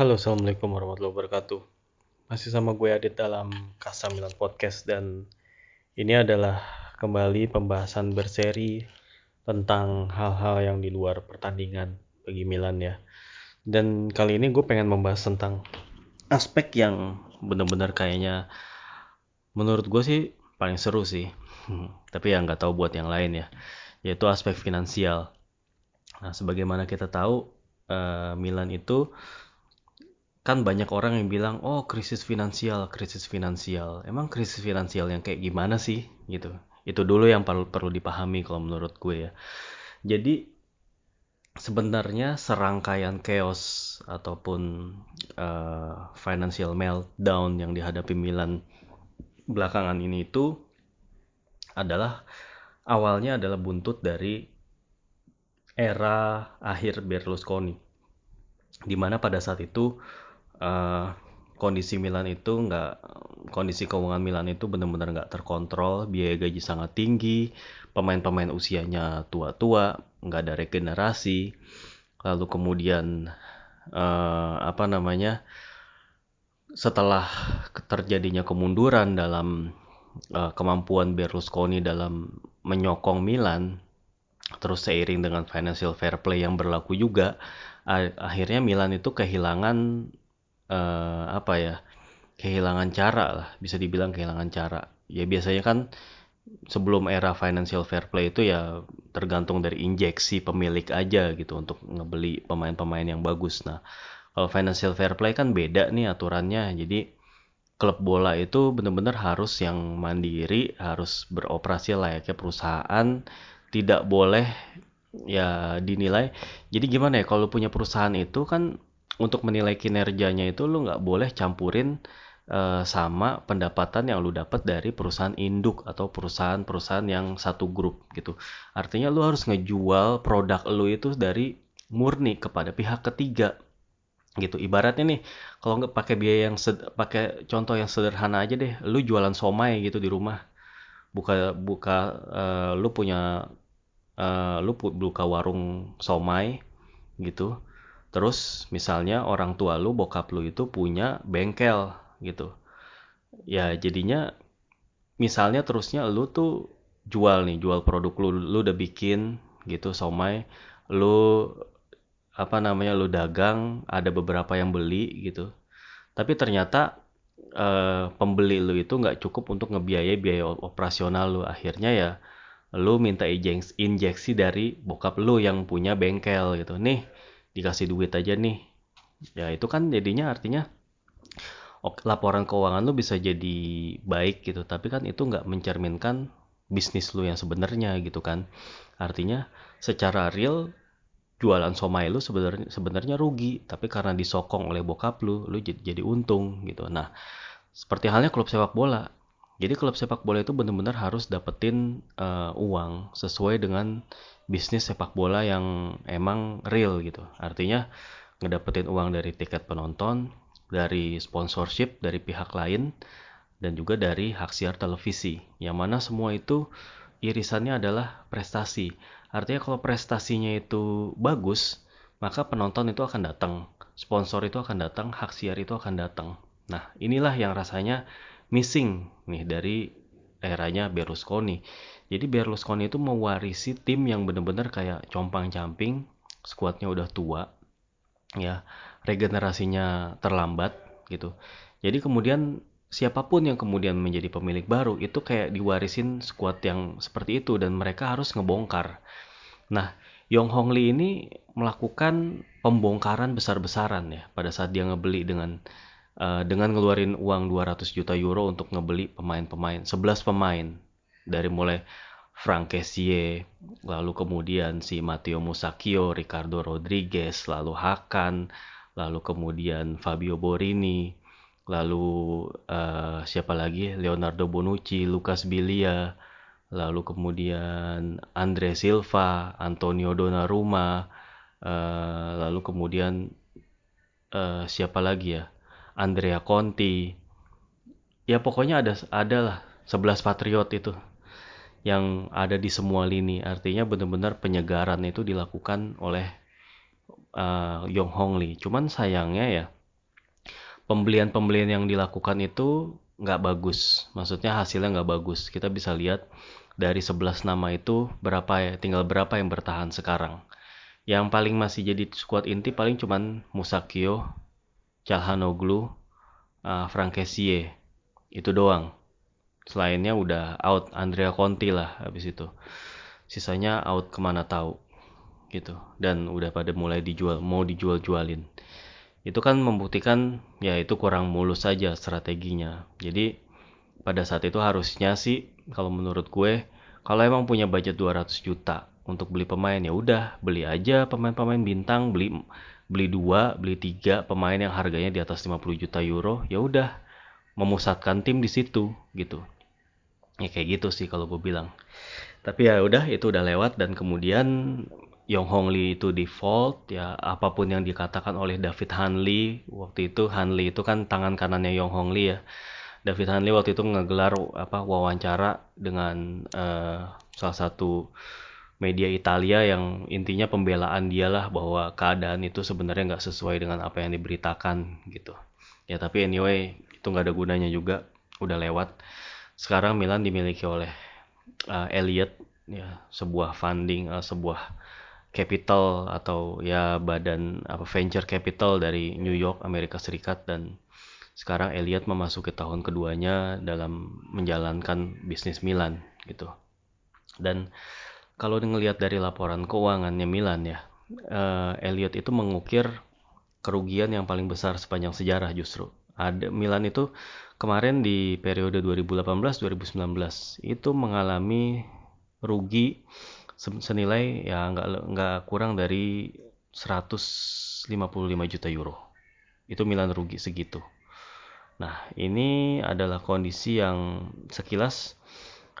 Halo, Assalamualaikum warahmatullahi wabarakatuh. Masih sama gue Adit dalam Kasa Milan Podcast dan ini adalah kembali pembahasan berseri tentang hal-hal yang di luar pertandingan bagi Milan ya. Dan kali ini gue pengen membahas tentang aspek yang benar-benar kayaknya menurut gue sih paling seru sih. Hmm, tapi ya nggak tahu buat yang lain ya, yaitu aspek finansial. Nah, sebagaimana kita tahu, uh, Milan itu kan banyak orang yang bilang oh krisis finansial krisis finansial. Emang krisis finansial yang kayak gimana sih? Gitu. Itu dulu yang perlu perlu dipahami kalau menurut gue ya. Jadi sebenarnya serangkaian chaos ataupun uh, financial meltdown yang dihadapi Milan belakangan ini itu adalah awalnya adalah buntut dari era akhir Berlusconi. Di mana pada saat itu uh, kondisi Milan itu nggak kondisi keuangan Milan itu benar-benar nggak terkontrol biaya gaji sangat tinggi pemain-pemain usianya tua-tua nggak ada regenerasi. Lalu kemudian uh, apa namanya setelah terjadinya kemunduran dalam uh, kemampuan Berlusconi dalam menyokong Milan terus seiring dengan financial fair play yang berlaku juga akhirnya Milan itu kehilangan uh, apa ya kehilangan cara lah bisa dibilang kehilangan cara. Ya biasanya kan sebelum era financial fair play itu ya tergantung dari injeksi pemilik aja gitu untuk ngebeli pemain-pemain yang bagus. Nah kalau financial fair play kan beda nih aturannya. Jadi klub bola itu benar-benar harus yang mandiri harus beroperasi layaknya perusahaan. Tidak boleh ya dinilai. Jadi gimana ya kalau punya perusahaan itu kan untuk menilai kinerjanya itu lu nggak boleh campurin uh, sama pendapatan yang lu dapat dari perusahaan induk atau perusahaan-perusahaan yang satu grup gitu. Artinya lu harus ngejual produk lu itu dari murni kepada pihak ketiga gitu. Ibaratnya nih kalau nggak pakai biaya yang pakai contoh yang sederhana aja deh, lu jualan somai gitu di rumah. Buka buka uh, lu punya uh, lu buka warung somai gitu Terus misalnya orang tua lu, bokap lu itu punya bengkel gitu. Ya jadinya misalnya terusnya lu tuh jual nih, jual produk lu, lu udah bikin gitu somai, lu apa namanya lu dagang, ada beberapa yang beli gitu. Tapi ternyata eh, pembeli lu itu nggak cukup untuk ngebiayai biaya operasional lu. Akhirnya ya lu minta injeksi dari bokap lu yang punya bengkel gitu. Nih, dikasih duit aja nih. Ya itu kan jadinya artinya laporan keuangan lu bisa jadi baik gitu. Tapi kan itu nggak mencerminkan bisnis lu yang sebenarnya gitu kan. Artinya secara real jualan somai lu sebenarnya sebenarnya rugi. Tapi karena disokong oleh bokap lu lu jadi, untung gitu. Nah seperti halnya klub sepak bola jadi klub sepak bola itu benar-benar harus dapetin uh, uang sesuai dengan bisnis sepak bola yang emang real gitu. Artinya ngedapetin uang dari tiket penonton, dari sponsorship dari pihak lain, dan juga dari hak siar televisi. Yang mana semua itu irisannya adalah prestasi. Artinya kalau prestasinya itu bagus, maka penonton itu akan datang, sponsor itu akan datang, hak siar itu akan datang. Nah, inilah yang rasanya missing nih dari eranya Berlusconi. Jadi Berlusconi itu mewarisi tim yang benar-benar kayak compang-camping, skuadnya udah tua, ya regenerasinya terlambat gitu. Jadi kemudian siapa pun yang kemudian menjadi pemilik baru itu kayak diwarisin skuad yang seperti itu dan mereka harus ngebongkar. Nah, Yong Hong Lee ini melakukan pembongkaran besar-besaran ya pada saat dia ngebeli dengan uh, dengan ngeluarin uang 200 juta euro untuk ngebeli pemain-pemain, 11 pemain. Dari mulai Frank Kessie, lalu kemudian si Matteo Musacchio, Ricardo Rodriguez, lalu Hakan, lalu kemudian Fabio Borini, lalu uh, siapa lagi? Leonardo Bonucci, Lucas Bilia, lalu kemudian Andre Silva, Antonio Donnarumma, uh, lalu kemudian uh, siapa lagi ya Andrea Conti, ya pokoknya ada ada lah 11 Patriot itu yang ada di semua lini. Artinya benar-benar penyegaran itu dilakukan oleh uh, Yong Hong Lee. Cuman sayangnya ya pembelian-pembelian yang dilakukan itu nggak bagus. Maksudnya hasilnya nggak bagus. Kita bisa lihat dari 11 nama itu berapa ya, tinggal berapa yang bertahan sekarang. Yang paling masih jadi squad inti paling cuman Musakio, Calhanoglu, uh, Frankesie. Itu doang. Selainnya udah out Andrea Conti lah habis itu. Sisanya out ke mana tahu gitu. Dan udah pada mulai dijual, mau dijual-jualin itu kan membuktikan ya itu kurang mulus saja strateginya. Jadi pada saat itu harusnya sih kalau menurut gue kalau emang punya budget 200 juta untuk beli pemain ya udah beli aja pemain-pemain bintang beli beli dua beli tiga pemain yang harganya di atas 50 juta euro ya udah memusatkan tim di situ gitu. Ya kayak gitu sih kalau gue bilang. Tapi ya udah itu udah lewat dan kemudian Yong Hong Lee itu default ya apa pun yang dikatakan oleh David Hanley waktu itu Hanley itu kan tangan kanannya Yong Hong Lee ya. David Hanley waktu itu ngegelar apa wawancara dengan uh, salah satu media Italia yang intinya pembelaan dia lah bahwa keadaan itu sebenarnya nggak sesuai dengan apa yang diberitakan gitu. Ya tapi anyway itu nggak ada gunanya juga. Udah lewat. Sekarang Milan dimiliki oleh uh, Elliot ya sebuah funding uh, sebuah capital atau ya badan apa venture capital dari New York Amerika Serikat. Dan sekarang Elliot memasuki tahun keduanya dalam menjalankan bisnis Milan gitu. Dan kalau ngelihat dari laporan keuangannya Milan ya, uh, Elliot itu mengukir kerugian yang paling besar sepanjang sejarah justru. Ada Milan itu kemarin di periode 2018-2019 itu mengalami rugi senilai ya nggak nggak kurang dari 155 juta euro. Itu Milan rugi segitu. Nah, ini adalah kondisi yang sekilas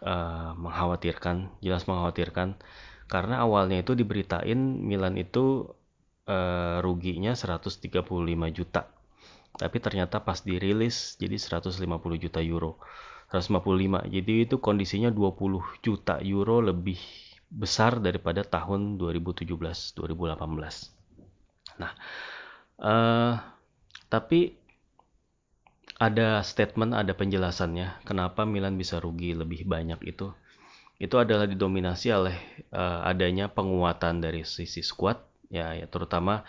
uh, mengkhawatirkan, jelas mengkhawatirkan karena awalnya itu diberitain Milan itu uh, ruginya 135 juta. Tapi ternyata pas dirilis jadi 150 juta euro. 155. Jadi itu kondisinya 20 juta euro lebih besar daripada tahun 2017-2018. Nah, uh, tapi ada statement, ada penjelasannya kenapa Milan bisa rugi lebih banyak itu. Itu adalah didominasi oleh uh, adanya penguatan dari sisi squad, ya, ya terutama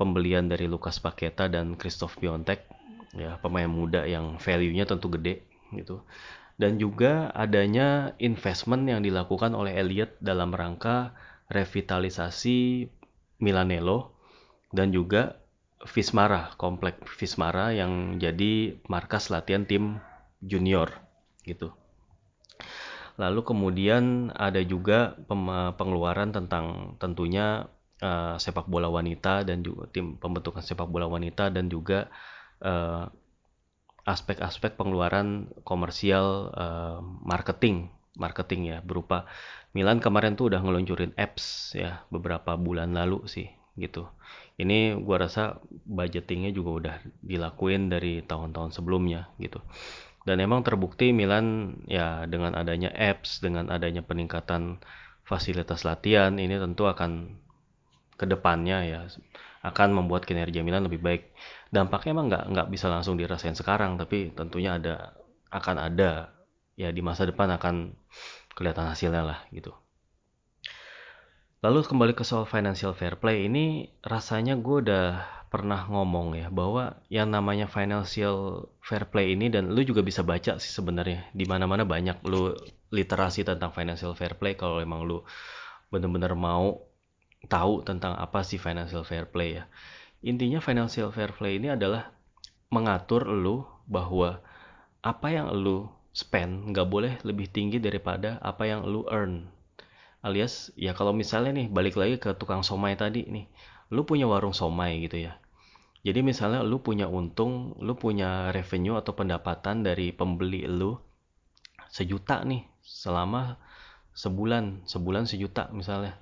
pembelian dari Lukas Paketa dan Christoph Piontek, ya pemain muda yang value-nya tentu gede gitu dan juga adanya investment yang dilakukan oleh Elliot dalam rangka revitalisasi Milanello dan juga Vismara, komplek Vismara yang jadi markas latihan tim junior gitu. Lalu kemudian ada juga pengeluaran tentang tentunya uh, sepak bola wanita dan juga tim pembentukan sepak bola wanita dan juga uh, aspek-aspek pengeluaran komersial uh, marketing marketing ya berupa Milan kemarin tuh udah ngeluncurin apps ya beberapa bulan lalu sih gitu. Ini gua rasa budgetingnya juga udah dilakuin dari tahun-tahun sebelumnya gitu. Dan emang terbukti Milan ya dengan adanya apps dengan adanya peningkatan fasilitas latihan ini tentu akan ke depannya ya akan membuat kinerja Milan lebih baik. Dampaknya emang nggak nggak bisa langsung dirasain sekarang tapi tentunya ada akan ada ya di masa depan akan kelihatan hasilnya lah gitu lalu kembali ke soal financial fair play ini rasanya gue udah pernah ngomong ya bahwa yang namanya financial fair play ini dan lu juga bisa baca sih sebenarnya di mana mana banyak lu literasi tentang financial fair play kalau emang lu bener-bener mau tahu tentang apa sih financial fair play ya. Intinya financial fair play ini adalah mengatur lu bahwa apa yang lu spend nggak boleh lebih tinggi daripada apa yang lu earn alias ya kalau misalnya nih balik lagi ke tukang somai tadi nih lu punya warung somai gitu ya. Jadi misalnya lu punya untung lu punya revenue atau pendapatan dari pembeli lu sejuta nih selama sebulan sebulan sejuta misalnya.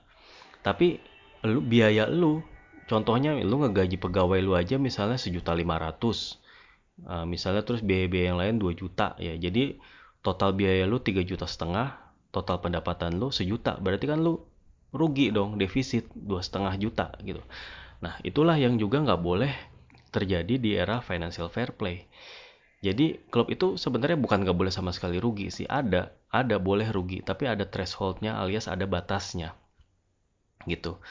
Tapi lu biaya lu contohnya lu ngegaji pegawai lu aja misalnya sejuta lima ratus uh, misalnya terus biaya-biaya yang lain 2 juta ya. Jadi total biaya lu 3 juta setengah total pendapatan lu sejuta berarti kan lu rugi dong defisit dua setengah juta gitu nah itulah yang juga nggak boleh terjadi di era financial fair play. Jadi klub itu sebenarnya bukan nggak boleh sama sekali rugi sih, ada, ada boleh rugi, tapi ada thresholdnya alias ada batasnya, gitu.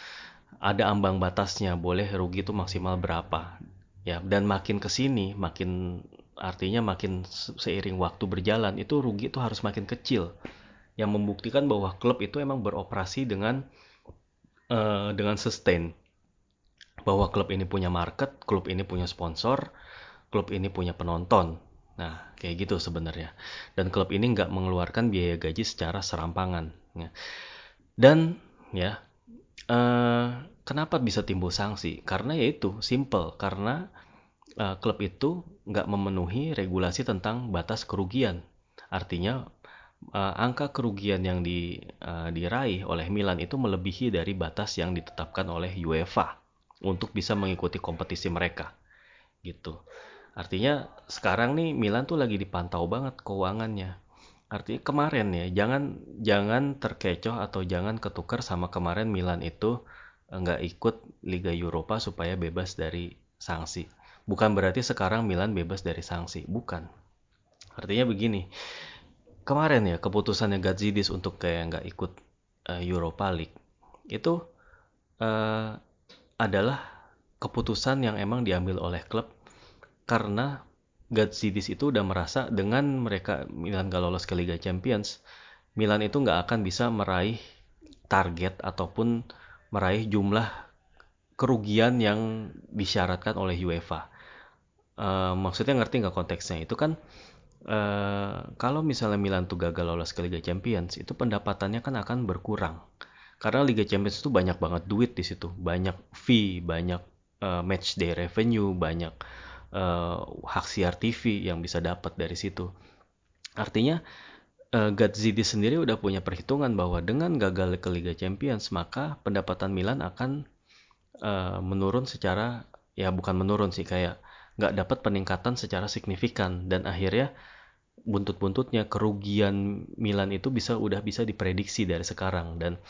Ada ambang batasnya, boleh rugi itu maksimal berapa, ya. Dan makin ke sini, makin artinya makin seiring waktu berjalan itu rugi itu harus makin kecil, yang membuktikan bahwa klub itu emang beroperasi dengan uh, dengan sustain bahwa klub ini punya market, klub ini punya sponsor, klub ini punya penonton. Nah, kayak gitu sebenarnya. Dan klub ini nggak mengeluarkan biaya gaji secara serampangan. Ya. Dan ya, uh, kenapa bisa timbul sanksi? Karena yaitu simple, karena uh, klub itu nggak memenuhi regulasi tentang batas kerugian. Artinya uh, angka kerugian yang di, uh, diraih oleh Milan itu melebihi dari batas yang ditetapkan oleh UEFA untuk bisa mengikuti kompetisi mereka gitu. Artinya sekarang nih Milan tuh lagi dipantau banget keuangannya. Artinya kemarin ya jangan jangan terkecoh atau jangan ketukar sama kemarin Milan itu nggak ikut Liga Eropa supaya bebas dari sanksi. Bukan berarti sekarang Milan bebas dari sanksi bukan. Artinya begini kemarin ya keputusannya Gazidis untuk kayak nggak ikut uh, Europa League itu uh, adalah keputusan yang emang diambil oleh klub karena Gazidis itu udah merasa dengan mereka Milan gak lolos ke Liga Champions, Milan itu nggak akan bisa meraih target ataupun meraih jumlah kerugian yang disyaratkan oleh UEFA. Uh, maksudnya ngerti nggak konteksnya? Itu kan uh, kalau misalnya Milan tuh gagal lolos ke Liga Champions, itu pendapatannya kan akan berkurang. Karena Liga Champions itu banyak banget duit di situ. Banyak fee banyak uh, match day revenue banyak uh, hak siar TV yang bisa dapat dari situ. Artinya uh, Gazidi sendiri udah punya perhitungan bahwa dengan gagal ke Liga Champions maka pendapatan Milan akan uh, menurun secara ya bukan menurun sih kayak nggak dapat peningkatan secara signifikan. Dan akhirnya buntut-buntutnya kerugian Milan itu bisa udah bisa diprediksi dari sekarang. Dan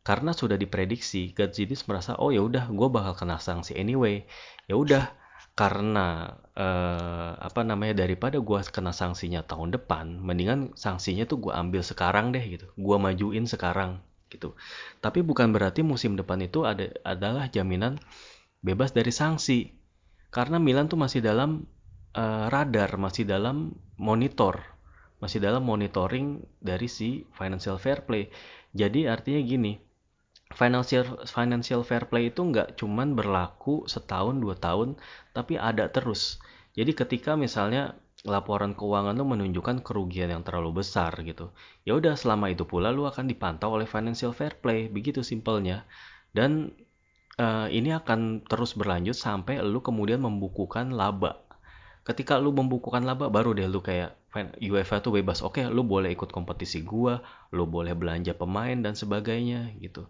karena sudah diprediksi Gazidis merasa oh ya udah gue bakal kena sanksi anyway. Ya udah karena uh, apa namanya daripada gue kena sanksinya tahun depan mendingan sanksinya tuh gue ambil sekarang deh gitu. Gue majuin sekarang gitu. Tapi bukan berarti musim depan itu ada adalah jaminan bebas dari sanksi. Karena Milan tuh masih dalam uh, radar masih dalam monitor masih dalam monitoring dari si financial fair play. Jadi artinya gini financial financial fair play itu nggak cuman berlaku setahun dua tahun tapi ada terus. Jadi ketika misalnya laporan keuangan lu menunjukkan kerugian yang terlalu besar gitu ya udah selama itu pula lu akan dipantau oleh financial fair play begitu simpelnya. Dan uh, ini akan terus berlanjut sampai lu kemudian membukukan laba ketika lu membukukan laba baru deh lu kayak UEFA tuh bebas. Oke lu boleh ikut kompetisi gua lu boleh belanja pemain dan sebagainya gitu.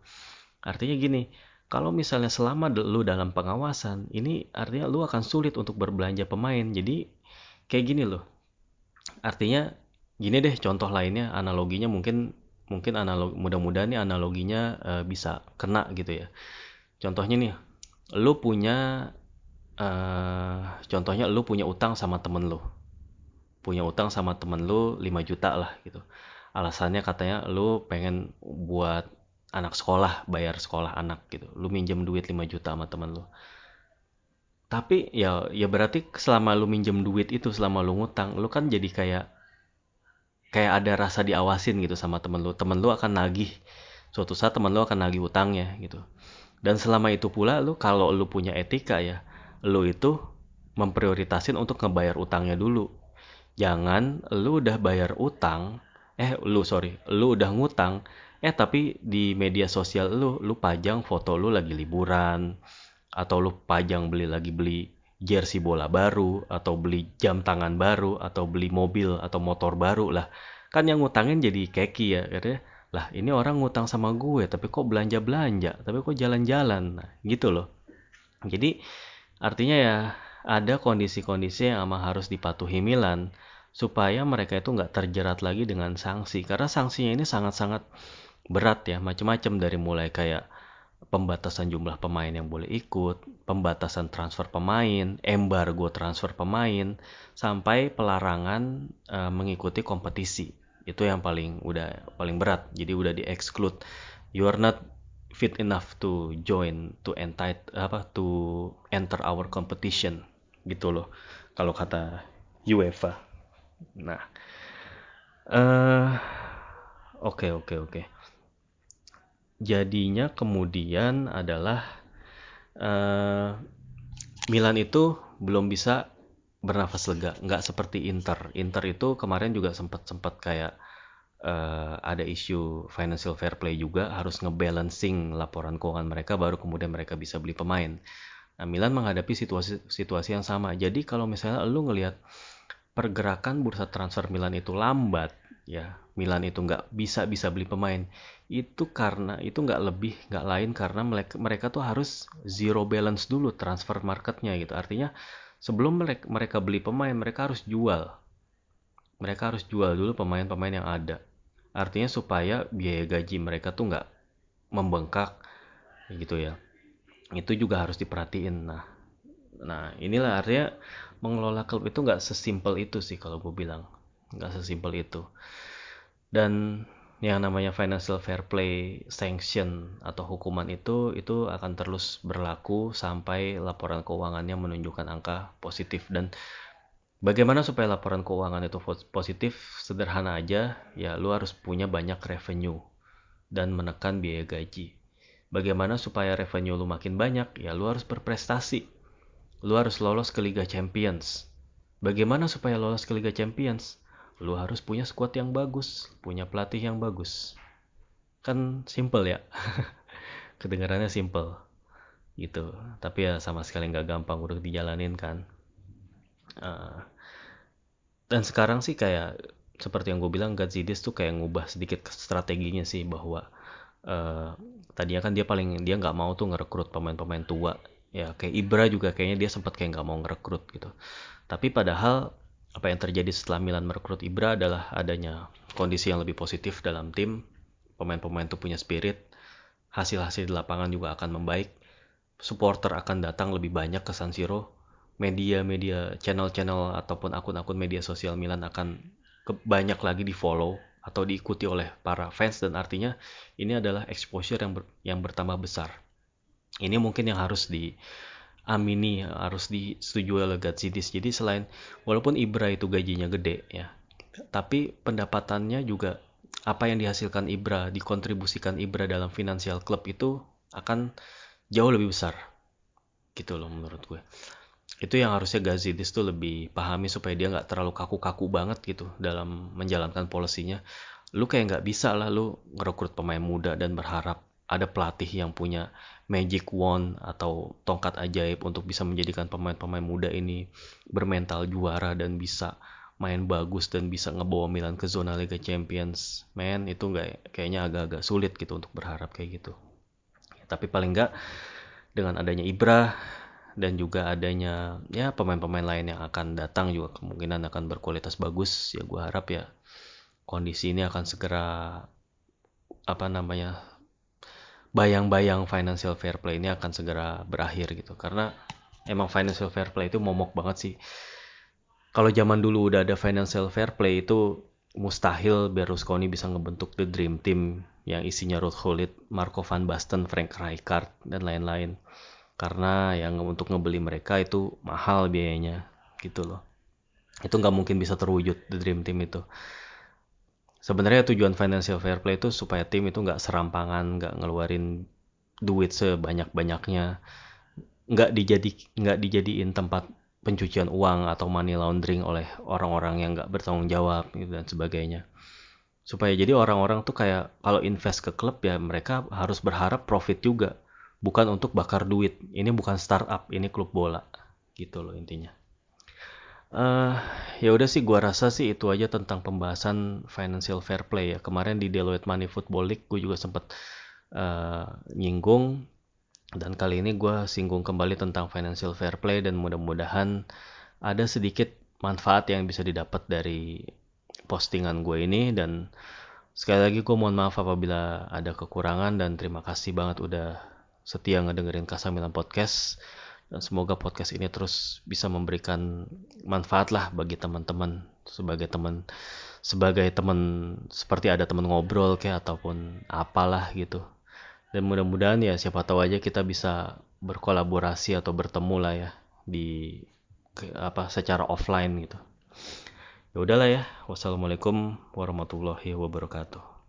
Artinya gini kalau misalnya selama lu dalam pengawasan ini artinya lu akan sulit untuk berbelanja pemain. Jadi kayak gini loh. Artinya gini deh contoh lainnya analoginya mungkin mungkin analog mudah-mudahan nih analoginya uh, bisa kena gitu ya. Contohnya nih lu punya uh, contohnya lu punya utang sama temen lu. Punya utang sama temen lu 5 juta lah gitu. Alasannya katanya lu pengen buat anak sekolah bayar sekolah anak gitu. Lu minjem duit 5 juta sama temen lu. Tapi ya ya berarti selama lu minjem duit itu selama lu ngutang lu kan jadi kayak kayak ada rasa diawasin gitu sama temen lu. Temen lu akan nagih suatu saat temen lu akan nagih utangnya gitu. Dan selama itu pula lu kalau lu punya etika ya lu itu memprioritasin untuk ngebayar utangnya dulu. Jangan lu udah bayar utang, eh lu sorry, lu udah ngutang, eh tapi di media sosial lu, lu pajang foto lu lagi liburan, atau lu pajang beli lagi beli jersey bola baru, atau beli jam tangan baru, atau beli mobil atau motor baru lah. Kan yang ngutangin jadi keki ya, katanya. Lah ini orang ngutang sama gue, tapi kok belanja-belanja, tapi kok jalan-jalan, nah, gitu loh. Jadi Artinya ya ada kondisi-kondisi yang emang harus dipatuhi Milan supaya mereka itu nggak terjerat lagi dengan sanksi karena sanksinya ini sangat-sangat berat ya macam-macam dari mulai kayak pembatasan jumlah pemain yang boleh ikut, pembatasan transfer pemain, embargo transfer pemain, sampai pelarangan uh, mengikuti kompetisi. Itu yang paling udah paling berat. Jadi udah di exclude. You are not fit enough to join to entitle apa to enter our competition gitu loh. Kalau kata UEFA. Nah, uh, oke oke oke. Jadinya kemudian adalah uh, Milan itu belum bisa bernafas lega, nggak seperti Inter. Inter itu kemarin juga sempat sempat kayak uh, ada isu financial fair play juga harus ngebalancing laporan keuangan mereka baru kemudian mereka bisa beli pemain. Nah, Milan menghadapi situasi situasi yang sama. Jadi kalau misalnya lu ngelihat pergerakan bursa transfer Milan itu lambat, ya Milan itu nggak bisa bisa beli pemain itu karena itu nggak lebih nggak lain karena mereka mereka tuh harus zero balance dulu transfer marketnya gitu artinya sebelum mereka mereka beli pemain mereka harus jual mereka harus jual dulu pemain-pemain yang ada artinya supaya biaya gaji mereka tuh nggak membengkak gitu ya. Itu juga harus diperhatiin. Nah nah inilah artinya mengelola klub itu nggak sesimpel itu sih kalau gue bilang. Nggak sesimpel itu. Dan yang namanya financial fair play sanction atau hukuman itu itu akan terus berlaku sampai laporan keuangannya menunjukkan angka positif. Dan bagaimana supaya laporan keuangan itu positif sederhana aja ya lu harus punya banyak revenue dan menekan biaya gaji bagaimana supaya revenue lu makin banyak ya lu harus berprestasi lu harus lolos ke Liga Champions bagaimana supaya lolos ke Liga Champions lu harus punya squad yang bagus, punya pelatih yang bagus. Kan simple ya. Kedengarannya simple. Gitu. Tapi ya sama sekali nggak gampang udah dijalanin kan. Uh, dan sekarang sih kayak seperti yang gue bilang Gazidis tuh kayak ngubah sedikit strateginya sih bahwa uh, tadinya kan dia paling dia nggak mau tuh ngerekrut pemain-pemain tua ya kayak Ibra juga kayaknya dia sempat kayak nggak mau ngerekrut gitu tapi padahal apa yang terjadi setelah Milan merekrut Ibra adalah adanya kondisi yang lebih positif dalam tim. Pemain-pemain itu punya spirit. Hasil-hasil di lapangan juga akan membaik. Supporter akan datang lebih banyak ke San Siro. Media-media, channel-channel ataupun akun-akun media sosial Milan akan banyak lagi di follow atau diikuti oleh para fans dan artinya ini adalah exposure yang ber, yang bertambah besar. Ini mungkin yang harus di amini harus disetujui oleh Gatsidis. Jadi selain walaupun Ibra itu gajinya gede ya, tapi pendapatannya juga apa yang dihasilkan Ibra, dikontribusikan Ibra dalam finansial klub itu akan jauh lebih besar. Gitu loh menurut gue. Itu yang harusnya Gazidis tuh lebih pahami supaya dia nggak terlalu kaku-kaku banget gitu dalam menjalankan polisinya. Lu kayak nggak bisa lah lu ngerekrut pemain muda dan berharap ada pelatih yang punya magic wand atau tongkat ajaib untuk bisa menjadikan pemain-pemain muda ini bermental juara dan bisa main bagus dan bisa ngebawa Milan ke zona Liga Champions. Men, itu nggak kayaknya agak-agak sulit gitu untuk berharap kayak gitu. Tapi paling nggak dengan adanya Ibra dan juga adanya ya pemain-pemain lain yang akan datang juga kemungkinan akan berkualitas bagus. Ya gue harap ya kondisi ini akan segera apa namanya bayang-bayang financial fair play ini akan segera berakhir gitu. Karena emang financial fair play itu momok banget sih. Kalau zaman dulu udah ada financial fair play itu mustahil Berlusconi bisa ngebentuk the dream team yang isinya Ruud Gullit, Marco van Basten, Frank Rijkaard dan lain-lain karena yang untuk ngebeli mereka itu mahal biayanya gitu loh. Itu nggak mungkin bisa terwujud the dream team itu. Sebenarnya tujuan financial fair play itu supaya tim itu nggak serampangan nggak ngeluarin duit sebanyak banyaknya nggak dijadi nggak dijadiin tempat pencucian uang atau money laundering oleh orang-orang yang nggak bertanggung jawab gitu dan sebagainya. Supaya jadi orang-orang tuh kayak kalau invest ke klub ya mereka harus berharap profit juga bukan untuk bakar duit. Ini bukan startup ini klub bola. Gitu loh intinya. Uh, ya udah sih gua rasa sih itu aja tentang pembahasan financial fair play ya. Kemarin di Deloitte Money Football League gue juga sempat uh, nyinggung. Dan kali ini gue singgung kembali tentang financial fair play dan mudah-mudahan ada sedikit manfaat yang bisa didapat dari postingan gue ini. Dan sekali lagi gue mohon maaf apabila ada kekurangan dan terima kasih banget udah setia ngedengerin Kasamilan Podcast. Dan semoga podcast ini terus bisa memberikan manfaat lah bagi teman-teman sebagai teman sebagai teman seperti ada teman ngobrol kayak ataupun apalah gitu. Dan mudah-mudahan ya siapa tahu aja kita bisa berkolaborasi atau bertemu lah ya di apa secara offline gitu. Ya udahlah ya. Wassalamualaikum warahmatullahi wabarakatuh